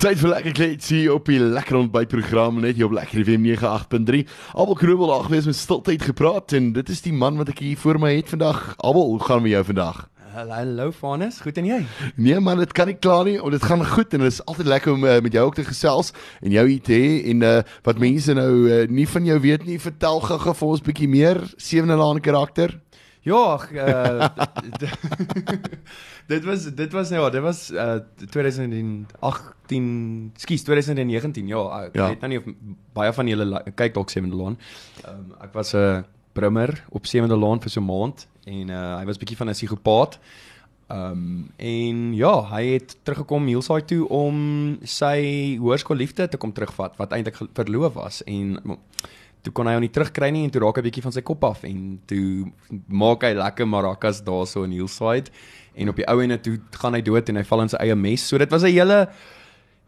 Tyd vir lekker kletsie op die lekker ontbytprogram net hier op Lekker FM 98.3. Abel Krummel daar gewees met stiltyd gepraat en dit is die man wat ek hier voor my het vandag. Abel, hoe gaan met jou vandag? Hallo Vanus, goed en jy? Nee man, dit kan nie klaar nie. Dit gaan goed en dit is altyd lekker om uh, met jou ook te gesels en jou hier te hê en uh, wat mense nou uh, nie van jou weet nie, vertel gou vir ons bietjie meer sewende laan karakter. Ja, uh, dit was dit was nou ja, dit was uh, 2018, skus 2019. Ja, ek ja. weet nou nie of baie van julle kyk dalk Sewende Laan. Um, ek was 'n uh, brummer op Sewende Laan vir so 'n maand en uh, hy was bietjie van 'n psigopaat. Ehm um, en ja, hy het teruggekom Hielsaai toe om sy hoërskoolliefde te kom terugvat wat eintlik verloof was en toe kon hy hom nie terugkry nie en toe raak hy bietjie van sy kop af en toe maak hy lekker maracas daarso in Hillside en op die ou ene toe gaan hy dood en hy val in sy eie mes. So dit was 'n hele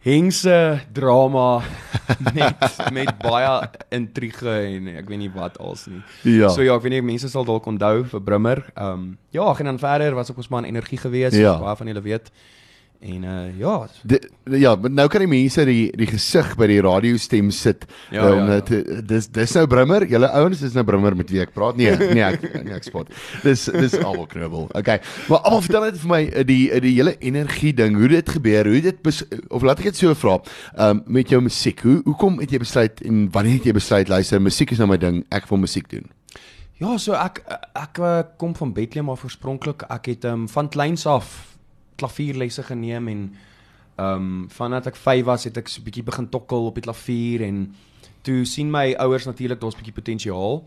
hengse drama met met baie intrige en ek weet nie wat als nie. Ja. So ja, ek weet nie mense sal dalk onthou vir Brummer. Ehm um, ja, en dan verder was ook ons man energie geweest, ja. baie van julle weet. En uh ja, de, ja, maar nou kan die mense die die gesig by die radiostem sit. Ja, um, ja, ja. dis dis nou Brimmer. Julle ouens is nou Brimmer met wie ek praat. Nee, nee, ek nee, ek spot. Dis dis almal knubbel. Okay. Maar almal vertel net vir my eh, die eh, die hele energie ding, hoe dit gebeur, hoe dit of laat ek dit so vra. Um met jou musiek. Hoe hoekom het jy besluit en wanneer het jy besluit luister, musiek is nou my ding. Ek wil musiek doen. Ja, so ek ek, ek kom van Bethlehem af oorspronklik. Ek het um van kleins af klavierlesse geneem en ehm um, vandat ek 5 was het ek so 'n bietjie begin tokkel op die klavier en toe sien my ouers natuurlik daar's 'n bietjie potensiaal.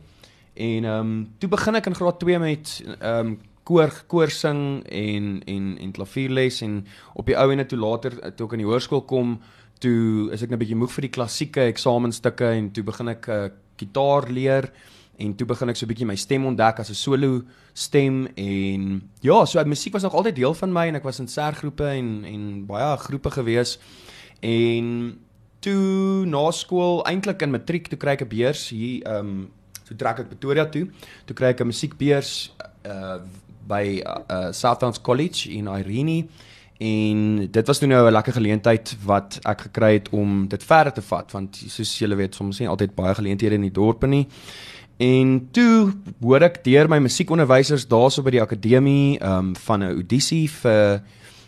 En ehm um, toe begin ek in graad 2 met ehm um, koor koor sing en en en klavierles en op die ou ene toe later toe ek in die hoërskool kom toe is ek net 'n bietjie moeg vir die klassieke eksamenstukke en toe begin ek uh, gitaar leer en toe begin ek so 'n bietjie my stem ontdek as 'n solo stem en ja, so musiek was nog altyd deel van my en ek was in sergroepe en en baie groepe gewees. En toe na skool eintlik in matriek toe kry ek 'n beurs hier ehm um, toe trek ek Pretoria toe. Toe kry ek 'n musiekbeurs uh by uh, Southdowns College in Irene. En dit was toe nou 'n lekker geleentheid wat ek gekry het om dit verder te vat want soos julle weet soms nie altyd baie geleenthede in die dorpe nie En toe hoor ek deur my musiekonderwysers daarso by die akademie um van 'n audisie vir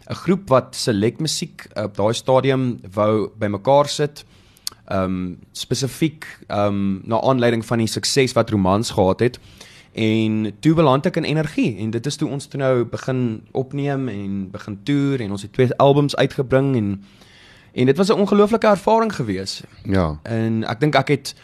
'n groep wat select musiek op daai stadium wou bymekaar sit. Um spesifiek um na aanleiding van die sukses wat Romans gehad het. En toe beland ek in energie en dit is toe ons toe nou begin opneem en begin toer en ons het twee albums uitgebring en en dit was 'n ongelooflike ervaring gewees. Ja. En ek dink ek het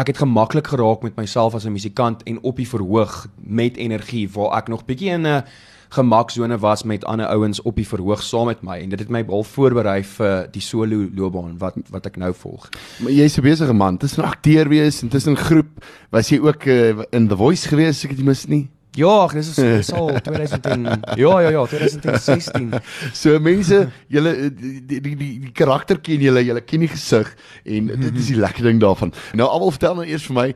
ek het gemaklik geraak met myself as 'n musikant en op die verhoog met energie waar ek nog bietjie in 'n gemaksone was met ander ouens op die verhoog saam met my en dit het my al voorberei vir die solo loopbaan wat wat ek nou volg. Maar jy's 'n besige man, tussen akteur wees en tussen groep, was jy ook uh, in The Voice gewees, ek het jy mis nie? Ja, dis is dis al 2010. Ja, ja, ja, 2016. So mense, julle die die die, die karakter ken julle, julle ken die gesig en dit is die lekker ding daarvan. Nou almal vertel nou eers vir my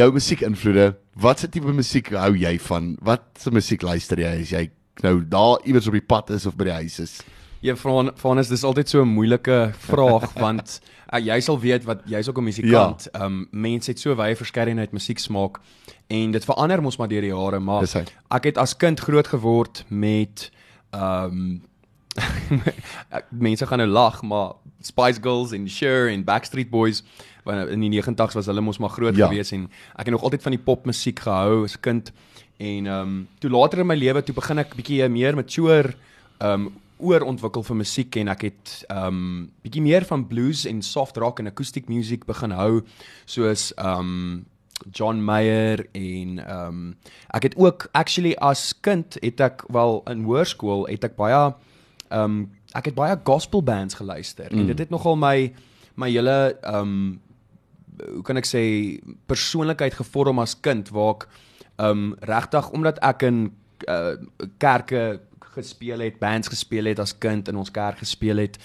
jou musiekinvloede. Wat se tipe musiek hou jy van? Wat se musiek luister jy as jy nou daar iewers op die pad is of by die huis is? Ja, van is dis altyd so 'n moeilike vraag want uh, jy sal weet wat jy's ook 'n musikant. Ja. Ehm ja. um, mense het so wye verskeidenheid musieksmaak en dit verander mos maar deur die jare, maar ek het as kind groot geword met ehm um, mense gaan nou lag, maar Spice Girls en Cher en Backstreet Boys wanneer in die 90's was hulle mos maar groot ja. gewees en ek het nog altyd van die popmusiek gehou as kind en ehm um, toe later in my lewe toe begin ek bietjie meer mature ehm um, oor ontwikkel vir musiek en ek het um bietjie meer van blues en soft rock en acoustic music begin hou soos um John Mayer en um ek het ook actually as kind het ek wel in hoërskool het ek baie um ek het baie gospel bands geluister mm. en dit het nogal my my hele um hoe kan ek sê persoonlikheid gevorm as kind waar ek um regtig omdat ek in uh, kerke gespeel het, bands gespeel het as kind in ons kerk gespeel het.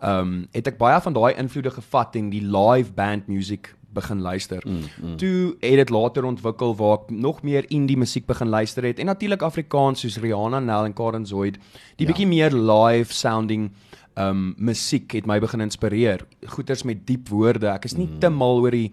Ehm um, het ek baie van daai invloede gevat en die live band music begin luister. Mm, mm. Toe het dit later ontwikkel waar ek nog meer indie musiek begin luister het en natuurlik Afrikaans soos Rihanna, Nel en Karen Zoid, die ja. bietjie meer live sounding um musiek het my begin inspireer. Goeters met diep woorde. Ek is nie mm. te mal oor die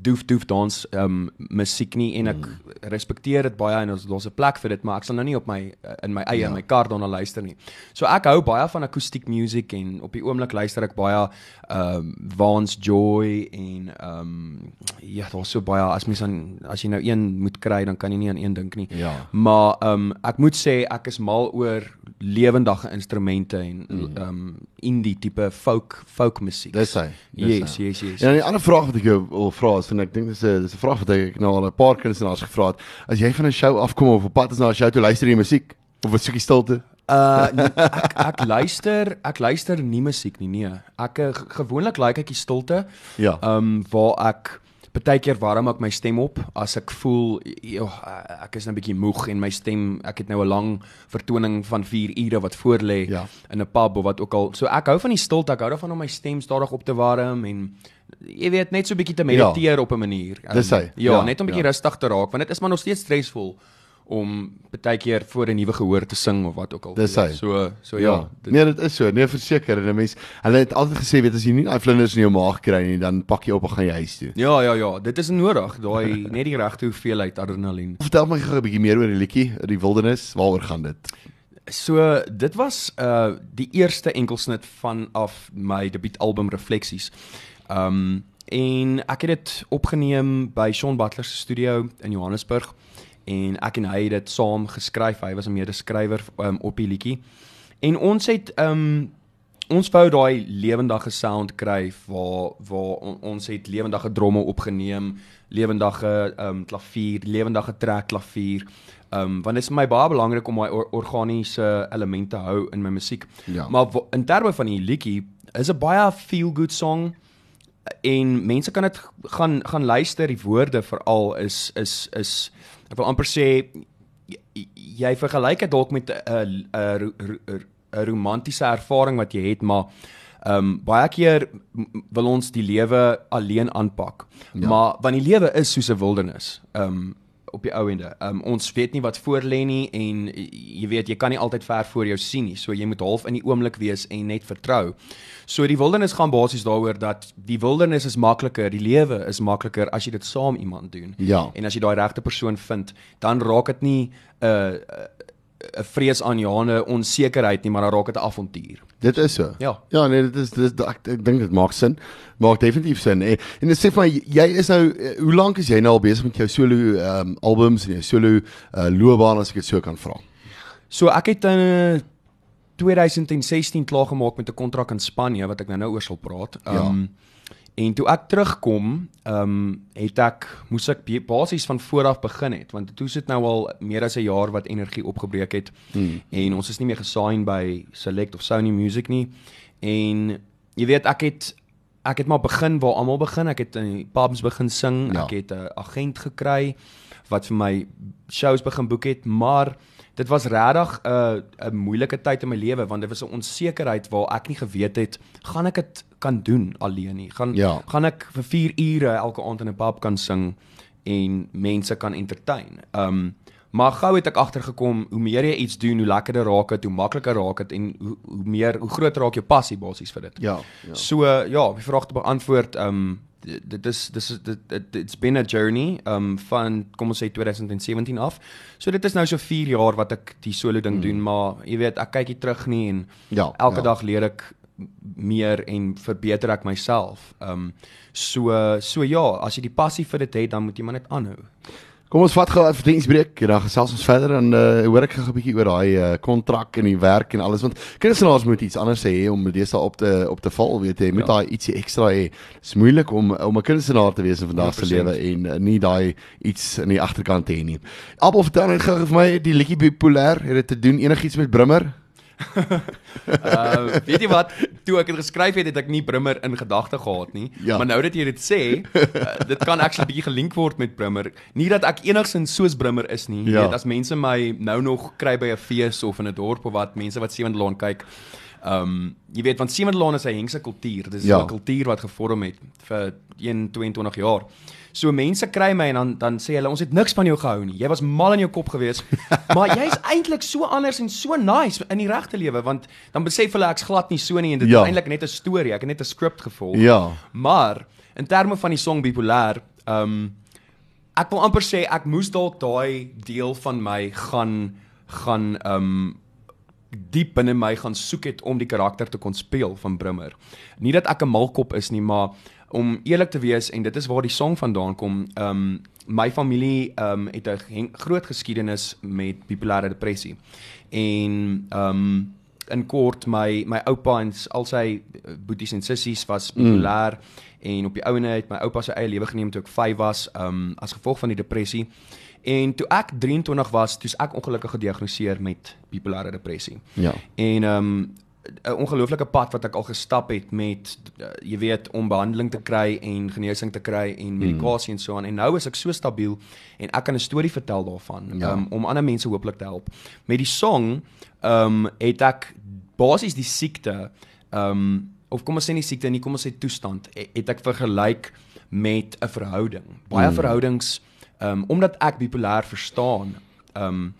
doef doef dans um musiek nie en ek mm. respekteer dit baie en ons los 'n plek vir dit maar ek sal nou nie op my in my eie ja. my kar daarna luister nie. So ek hou baie van akoestiek musiek en op die oomblik luister ek baie um Vance Joy en um ja, daar's so baie as mens aan as jy nou een moet kry dan kan jy nie aan een dink nie. Ja. Maar um ek moet sê ek is mal oor lewendige instrumente en mm. um indie tipe folk folk musiek. Dis hy. Yes, yes, yes. Ja, 'n ander vraag wat ek jou wil vra is en ek dink dis 'n dis 'n vraag wat ek nou al 'n paar kunstenaars gevra het. As jy van 'n show afkom of op pad is na 'n show toe luister jy musiek of 'n stukkie stilte? Uh ek ek luister ek luister nie musiek nie nee. Ek gewoonlik like ek die stilte. Ja. Um waar ek Partykeer warm ek my stem op as ek voel joh, ek is nou 'n bietjie moeg en my stem, ek het nou 'n lang vertoning van 4 ure wat voor lê ja. in 'n pub of wat ook al. So ek hou van die stilte, ek hou daarvan om my stem stadig op te warm en jy weet net so 'n bietjie te mediteer ja. op 'n manier. Dis hy. Ja, ja, net om 'n bietjie ja. rustig te raak want dit is maar nog steeds stresvol om baie keer voor 'n nuwe gehoor te sing of wat ook al. Dis hy. So so ja. ja dit, nee, dit is so. Nee, verseker en 'n mens, hulle het altyd gesê weet as jy nie daai vlinders in jou maag kry nie, dan pak jy op en gaan jy huis toe. Ja, ja, ja, dit is nodig, daai net die regte hoeveelheid adrenalien. Vertel my gou 'n bietjie meer oor die liedjie, die wildernis, waaroor gaan dit? So, dit was uh die eerste enkelsnit van af my debuutalbum Refleksies. Um en ek het dit opgeneem by Shaun Butler se studio in Johannesburg en ek en hy het dit saam geskryf. Hy was 'n medeskrywer um, op die liedjie. En ons het um ons wou daai lewendige sound kry waar waar on, ons het lewendige dromme opgeneem, lewendige um klavier, lewendige trek klavier. Um want dit is vir my baie belangrik om my or organiese elemente hou in my musiek. Ja. Maar in terme van die liedjie is 'n baie feel good song en mense kan dit gaan gaan luister die woorde veral is is is ek wil amper sê jy, jy vergelyk dit dalk met 'n 'n 'n romantiese ervaring wat jy het maar ehm um, baie keer wil ons die lewe alleen aanpak ja. maar want die lewe is soos 'n wildernis ehm um, op die ou ende. Um, ons weet nie wat voor lê nie en jy weet jy kan nie altyd ver voor jou sien nie. So jy moet half in die oomblik wees en net vertrou. So die wildernis gaan basies daaroor dat die wildernis is makliker, die lewe is makliker as jy dit saam iemand doen. Ja. En as jy daai regte persoon vind, dan raak dit nie 'n uh, 'n vrees aan Johanne onsekerheid nie, maar dan raak dit 'n avontuur. Dit is so. Ja. Ja, nee, dit is dit ek, ek dink dit maak sin. Maak definitief sin. En, en dit sê vir my jy is nou hoe lank is jy nou al besig met jou solo ehm um, albums en jou solo uh, loopbaan as ek dit so kan vra? So ek het in uh, 2016 klaar gemaak met 'n kontrak in Spanje wat ek nou nou oor sal praat. Ehm um, ja. En toe ek terugkom, ehm um, het ek moes ek basies van voor af begin het want toe sit nou al meer as 'n jaar wat energie opgebreek het hmm. en ons is nie meer gesign by Select of Sony Music nie. En jy weet ek het ek het maar begin waar almal begin. Ek het in pubs begin sing. Ja. Ek het 'n agent gekry wat vir my shows begin boek het, maar dit was regtig 'n 'n moeilike tyd in my lewe want dit was 'n onsekerheid waar ek nie geweet het gaan ek dit kan doen alleen nie. Gaan ja. gaan ek vir 4 ure elke aand in 'n pub kan sing en mense kan entertain. Um maar gou het ek agtergekom hoe meer jy iets doen, hoe lekkerder raak dit, hoe makliker raak dit en hoe hoe meer hoe groter raak jou passie basies vir dit. Ja. ja. So ja, die vraag te beantwoord, um dit is dis dit it's been a journey um van kom ons sê 2017 af. So dit is nou so 4 jaar wat ek die solo ding hmm. doen, maar jy weet ek kyk hier terug nie en ja, elke ja. dag leer ek meer en verbeter ek myself. Um so so ja, as jy die passie vir dit het, dan moet jy maar net aanhou. Kom ons vat gou 'n advertensiebreek en dan gesels ons verder en uh, hoor ek gou 'n bietjie oor daai uh, kontrak en die werk en alles want kunstenaars moet iets anders hê om deesdae op te op te val weet jy, moet ja. daai ietsie ekstra hê. Dit is moeilik om om 'n kunstenaar te wees in vandag se lewe en uh, nie daai iets in die agterkant te hê nie. Appel vertel net gou vir my die liedjie bipolêr, het dit te doen enigiets met Brimmer? uh weet jy wat toe ek dit geskryf het het ek nie Brimmer in gedagte gehad nie ja. maar nou dat jy dit sê uh, dit kan actually 'n bietjie gelink word met Brimmer nie dat ek enigsins soos Brimmer is nie ja. weet as mense my nou nog kry by 'n fees of in 'n dorp of wat mense wat Sewendelaan kyk Ehm um, jy weet want Seemanlaan is 'n hengse kultuur. Dis 'n ja. kultuur wat gevorm het vir 122 jaar. So mense kry my en dan dan sê hulle ons het niks van jou gehou nie. Jy was mal in jou kop gewees. maar jy's eintlik so anders en so nice in die regte lewe want dan besef hulle ek's glad nie so nie en dit ja. is eintlik net 'n storie. Ek het net 'n skrip gevolg. Ja. Maar in terme van die song bipolêr, ehm um, ek wil amper sê ek moes dalk daai deel van my gaan gaan ehm um, diep binne my gaan soek het om die karakter te kon speel van Brimmer. Nie dat ek 'n malkop is nie, maar om eerlik te wees en dit is waar die song vandaan kom. Ehm um, my familie ehm um, het 'n groot geskiedenis met bipolêre depressie. En ehm um, in kort my my oupa en al sy eh, boeties en sissies was mm. bipolêr mm. en op die ouene het my oupa sy eie lewe geneem toe ek 5 was ehm um, as gevolg van die depressie. En toe ek 23 was, toe's ek ongelukkig gediagnoseer met bipolêre depressie. Ja. En ehm um, 'n ongelooflike pad wat ek al gestap het met uh, jy weet om behandeling te kry en genesing te kry en hmm. medikasie mm. en so aan en nou is ek so stabiel en ek kan 'n storie vertel daarvan ja. um, om ander mense hooplik te help. Met die song ehm um, het ek basies die siekte ehm um, of kom ons sê nie siekte nie, kom ons sê toestand het ek vergelyk met 'n verhouding. Baie mm. verhoudings ehm um, omdat ek bipolêr verstaan ehm um,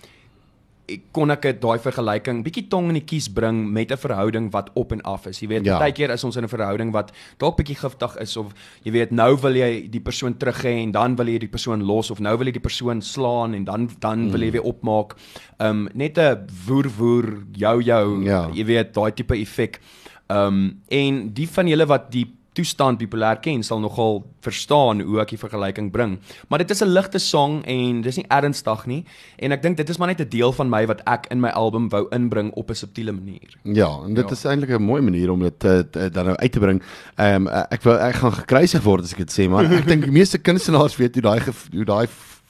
kon ek daai vergelyking bietjie tong in die kies bring met 'n verhouding wat op en af is. Jy weet, ja. baie keer is ons in 'n verhouding wat dalk bietjie giftig is of jy weet, nou wil jy die persoon terug hê en dan wil jy die persoon los of nou wil jy die persoon slaan en dan dan mm. wil jy weer opmaak. Um net 'n woer woer jou jou, ja. jy weet, daai tipe effek. Um en die van julle wat die toestand bipolêr ken sal nogal verstaan hoe ek die vergelyking bring. Maar dit is 'n ligte song en dis nie ernstig nie en ek dink dit is maar net 'n deel van my wat ek in my album wou inbring op 'n subtiele manier. Ja, en dit ja. is eintlik 'n mooi manier om dit uh, dan nou uit te bring. Ehm um, ek wil ek gaan gekruisig word as ek dit sê, maar ek dink die meeste kunstenaars weet hoe daai hoe daai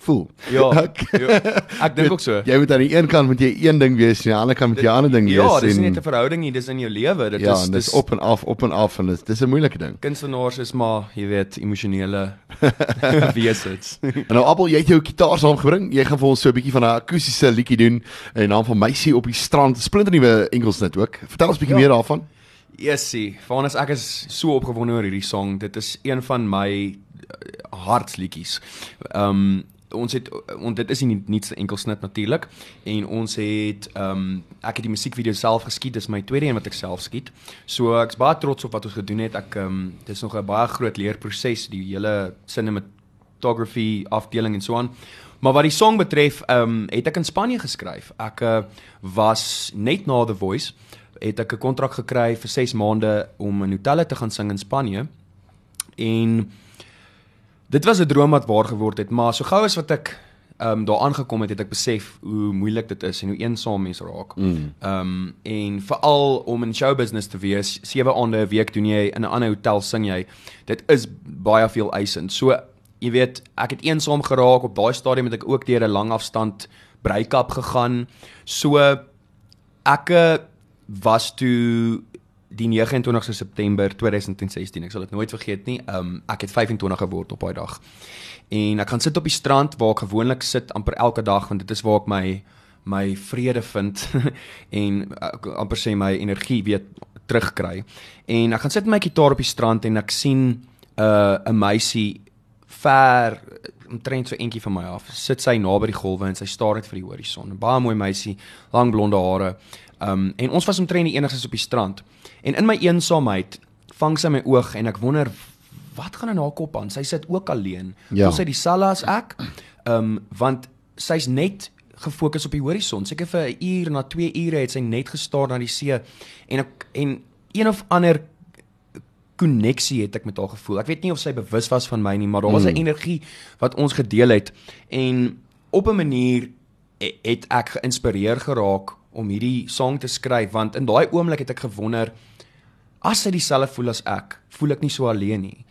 voel. Ja. Ek, ja, ek dink ook so. Jy moet aan die een kant moet jy een ding wees, aan die ander kant moet jy 'n ander ding ja, wees. Ja, dis nie net 'n verhouding nie, dis in jou lewe. Dit ja, is dis op en af, op en af en dis dis 'n moeilike ding. Kunstenaars is maar, jy weet, emosionele wesens. en nou Appel, jy het jou gitaar saamgebring. Jy gaan vir ons so 'n bietjie van 'n akoestiese liedjie doen in naam van Meisie op die strand. Splinternuwe Engels net ook. Vertel ons 'n bietjie ja. meer daarvan. Yesie, Vanus ek is so opgewonde oor hierdie song. Dit is een van my uh, hartsliedjies. Ehm um, ons het ons dit is nie net enkel snit natuurlik en ons het ehm um, ek het die musiekvideo self geskiet. Dis my tweede een wat ek self skiet. So ek's baie trots op wat ons gedoen het. Ek ehm um, dis nog 'n baie groot leerproses die hele cinematography afdeling en so aan. Maar wat die song betref ehm um, het ek in Spanje geskryf. Ek uh, was net na the voice het ek 'n kontrak gekry vir 6 maande om in hotelle te gaan sing in Spanje. En dit was 'n droom wat waar geword het, maar so gou as wat ek ehm um, daar aangekom het, het ek besef hoe moeilik dit is en hoe eensaam mense raak. Mm. Ehm mm. um, en veral om in show business te wees, 7 aande 'n week doen jy in 'n ander hotel sing jy. Dit is baie veel eisend. So jy weet, ek het eensaam geraak op daai stadium het ek ook deur 'n lang afstand break-up gegaan. So ek was toe die 29ste September 2016. Ek sal dit nooit vergeet nie. Um ek het 25 geword op daai dag. En ek gaan sit op die strand waar ek gewoonlik sit amper elke dag want dit is waar ek my my vrede vind en ek, amper sê my energie weer terugkry. En ek gaan sit met my gitaar op die strand en ek sien 'n uh, 'n meisie ver omtrent so eentjie van my af. Sit sy naby die golwe en sy staar net vir die horison. 'n Baie mooi meisie, lang blonde hare. Um en ons was omtrent die enigstes op die strand. En in my eensaamheid vang sy my oog en ek wonder wat gaan in haar kop aan? Sy sit ook alleen. Ja. Sy dieselfde as ek. Um want sy's net gefokus op die horison. Seker vir 'n uur na 2 ure het sy net gestaar na die see en ek en een of ander koneksie het ek met haar gevoel. Ek weet nie of sy bewus was van my nie, maar daar was 'n mm. energie wat ons gedeel het en op 'n manier het ek geïnspireer geraak om hierdie song te skryf want in daai oomblik het ek gewonder as sy dieselfde voel as ek, voel ek nie so alleen nie.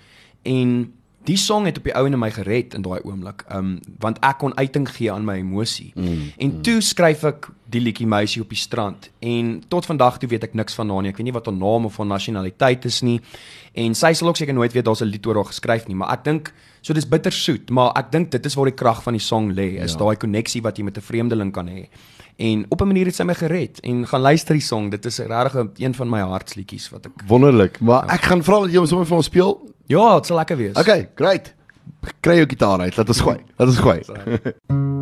En die song het op die ou en my gered in daai oomblik. Um want ek kon uiting gee aan my emosie. Mm, en mm. toe skryf ek die liedjie Meisie op die strand en tot vandag toe weet ek niks van haar nie. Ek weet nie wat haar naam of haar nasionaliteit is nie. En sy sal ook seker nooit weet daar's 'n lied oor haar geskryf nie, maar ek dink so dis bittersoet, maar ek dink dit is waar die krag van die song lê, is ja. daai koneksie wat jy met 'n vreemdeling kan hê. En op 'n manier het sy my gered en gaan luister die song. Dit is regtig een van my hartsliedjies wat ek Wonderlik, maar ja. ek gaan vra dat jy hom sommer vir ons speel. Ja, dit sal lekker wees. Okay, great. Kry jou gitaar uit. Laat ons gooi. Laat ons gooi.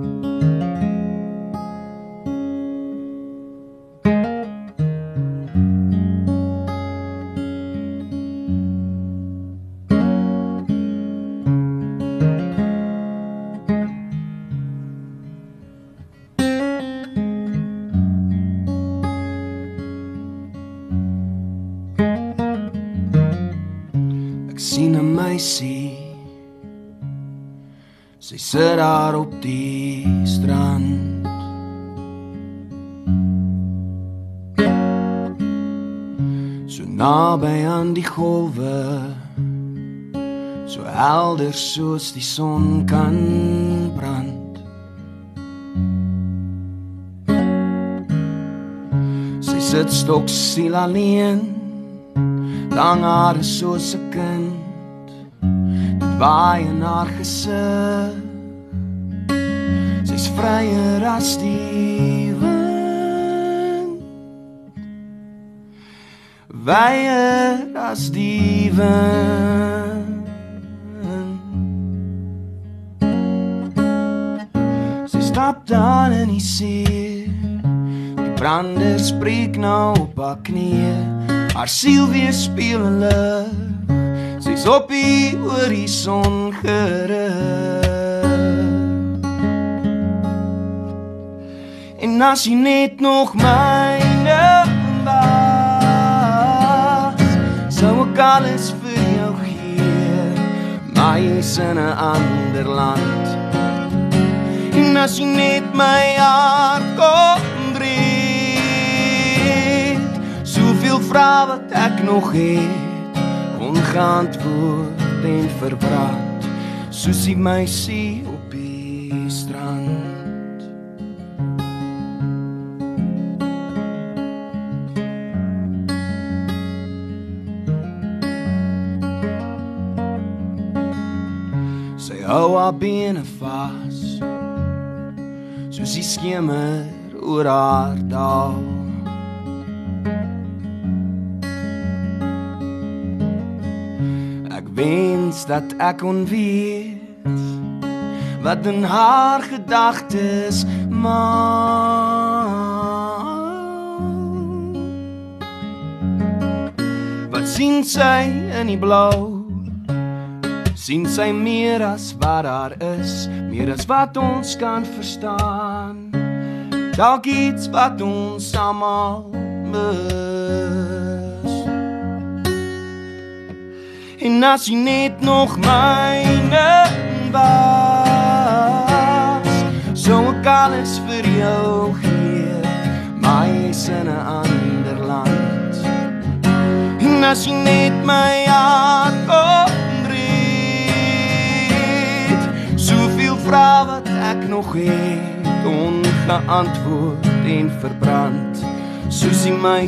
sit daar op die strand. So naby aan die golwe so helder soos die son kan brand. Sy sit stok siel alleen lang haar soos 'n kind. Dit waai in haar gesig vryer as die wind. Wyer as die wind. Sy stap dan in die see. Die brander spreek nou op haar knieë. Haar siel weer speel hulle. Sy's op die horison gerig. En as jy net nog myne was Sou ek alles vir jou gee Maar jy is in 'n ander land. En as jy net my hart kon breek Soveel vrae wat ek nog het Ongeantwoord en verbrand Soos my sien op hou haar bene vas soos die skemer oor haar dal. Ek wens dat ek kon weet wat in haar gedagtes maar wat sien sy in die blou sien sy meer as wat daar is, meer as wat ons kan verstaan. Dalk iets wat ons almal mis. En as jy net nog myne was, so ek alles vir jou gee, my is in 'n ander land. En as jy net my hart oh, vrae wat ek nog het ongeantwoord en verbrand. Soos in my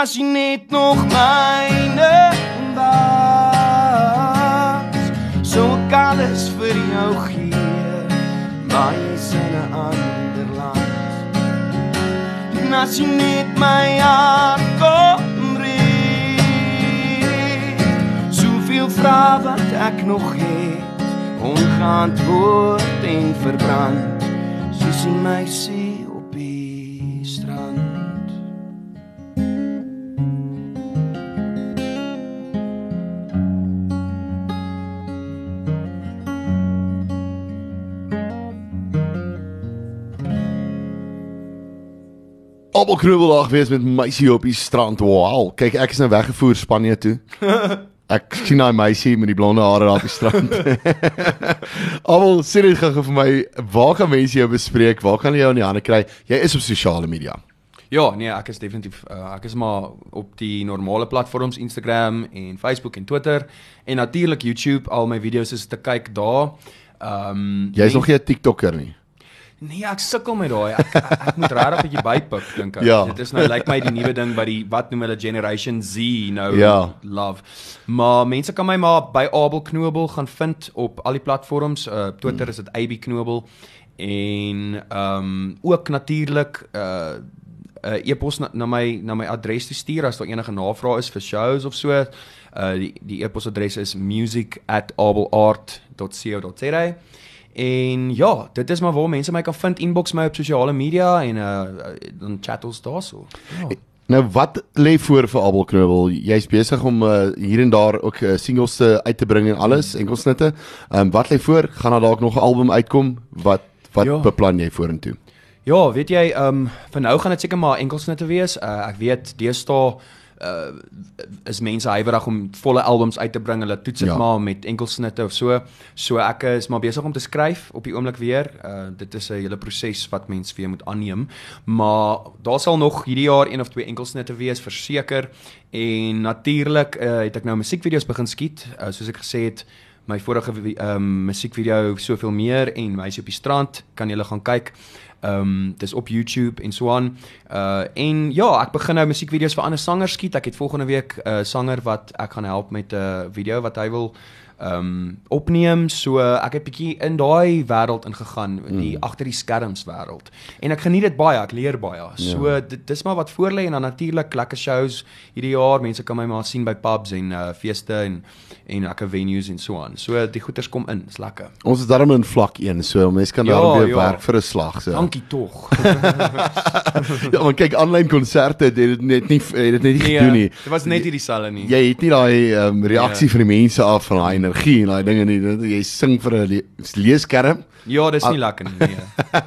as jy net nog myne was. So kan alles vir jou gee maar jy's in 'n ander land. En as jy net my hart kom reed soveel vrae wat ek nog het ongeantwoord en verbrand soos in my see Almal knubbeldag wees met meisie op die strand. Wow. Kyk, ek is nou weggevoer Spanje toe. Ek sien daai meisie met die blonde hare daar op die strand. Almal sê dit gou vir my, waar kan mense jou bespreek? Waar kan hulle jou in die hande kry? Jy is op sosiale media. Ja, nee, ek is definitief uh, ek is maar op die normale platforms Instagram en Facebook en Twitter en natuurlik YouTube. Al my video's is te kyk daar. Ehm um, Jy's nog nie 'n TikToker nie. Nee, ek sukkel met daai. Ek, ek, ek moet regtig 'n bietjie bypik dink ek. Ja. Dit is nou lyk like my die nuwe ding wat die wat noem hulle Generation Z nou Ja. love. Maar mense kan my maar by Abel Knobel gaan vind op al die platforms. Uh Twitter is dit AB Knobel en ehm um, ook natuurlik uh 'n uh, e-pos na, na my na my adres te stuur as daar enige navrae is vir shows of so. Uh die die e-posadres is music@abelart.co.za. En ja, dit is maar waar mense my kan vind inbox my op sosiale media en uh dan chat ons daarso. Ja. Nou wat lê voor vir Abel Knobbel? Jy's besig om uh, hier en daar ook uh, singles te uit te bring en alles, enkelsnitte. Ehm um, wat lê voor? Gaan daar dalk nog 'n album uitkom? Wat wat Ja. beplan jy vorentoe? Ja, weet jy, ehm um, vir nou gaan dit seker maar enkelsnitte wees. Uh, ek weet deesdae uh is mense huiwerig om volle albums uit te bring. Hulle toets dit Ja. maar met enkelsnitte of so. So ek is maar besig om te skryf op die oomblik weer. Uh dit is 'n hele proses wat mens weer moet aanneem. Maar daar sal nog hierdie jaar een of twee enkelsnitte wees verseker. En natuurlik uh, het ek nou musiekvideo's begin skiet. Uh, soos ek gesê het, my vorige ehm um, musiekvideo soveel meer en meisie op die strand kan julle gaan kyk. Ehm um, dis op YouTube en so aan. Uh en ja, ek begin nou musiekvideo's vir ander sangers skiet. Ek het volgende week 'n uh, sanger wat ek gaan help met 'n uh, video wat hy wil ehm um, opneem. So ek het bietjie in daai wêreld ingegaan, in die mm. agter die skerms wêreld. En ek geniet dit baie, ek leer baie. So ja. dit dis maar wat voor lê en dan natuurlik lekker shows hierdie jaar. Mense kan my maar sien by pubs en uh feeste en en lekker venues en so aan. So die goeders kom in, is lekker. Ons is darm in vlak 1, so mense kan Ja, daar weer ja. werk vir 'n slag so. Dankie tog. ja, maar kyk aanlyn konserte het dit net nie het dit net nie Nee, gedoen nie. Dit was net hierdie selle nie. Jy het nie daai um, reaksie Ja. van die mense af van daai energie en daai dinge nie. Dit- Jy sing vir 'n le leeskerm. Ja, dis nie lekker nie. Nee.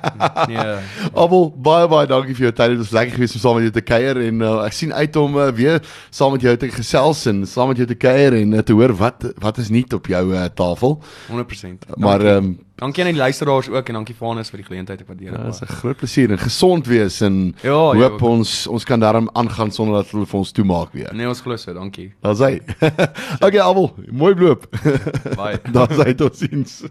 nee. Abel, baie baie dankie vir jou tyd. Dit was lekker geweest om saam met jou te kuier en uh, ek sien uit om uh, weer saam met jou te gesels en saam met jou te kuier en uh, te hoor wat wat is nuut op jou uh, tafel. 100%. Maar Dankie. ehm um, dankie aan die luisteraars ook en dankie Vanus vir die geleentheid. Ek waardeer ja, dit. dit is. 'n groot plesier en gesond wees en Ja, hoop ja. ons ons kan daarom aangaan sonder dat hulle vir ons toemaak weer. Nee, ons glo so, dankie. Daar's hy. okay, Abel, mooi loop. Baie. Daar's hy tot sins.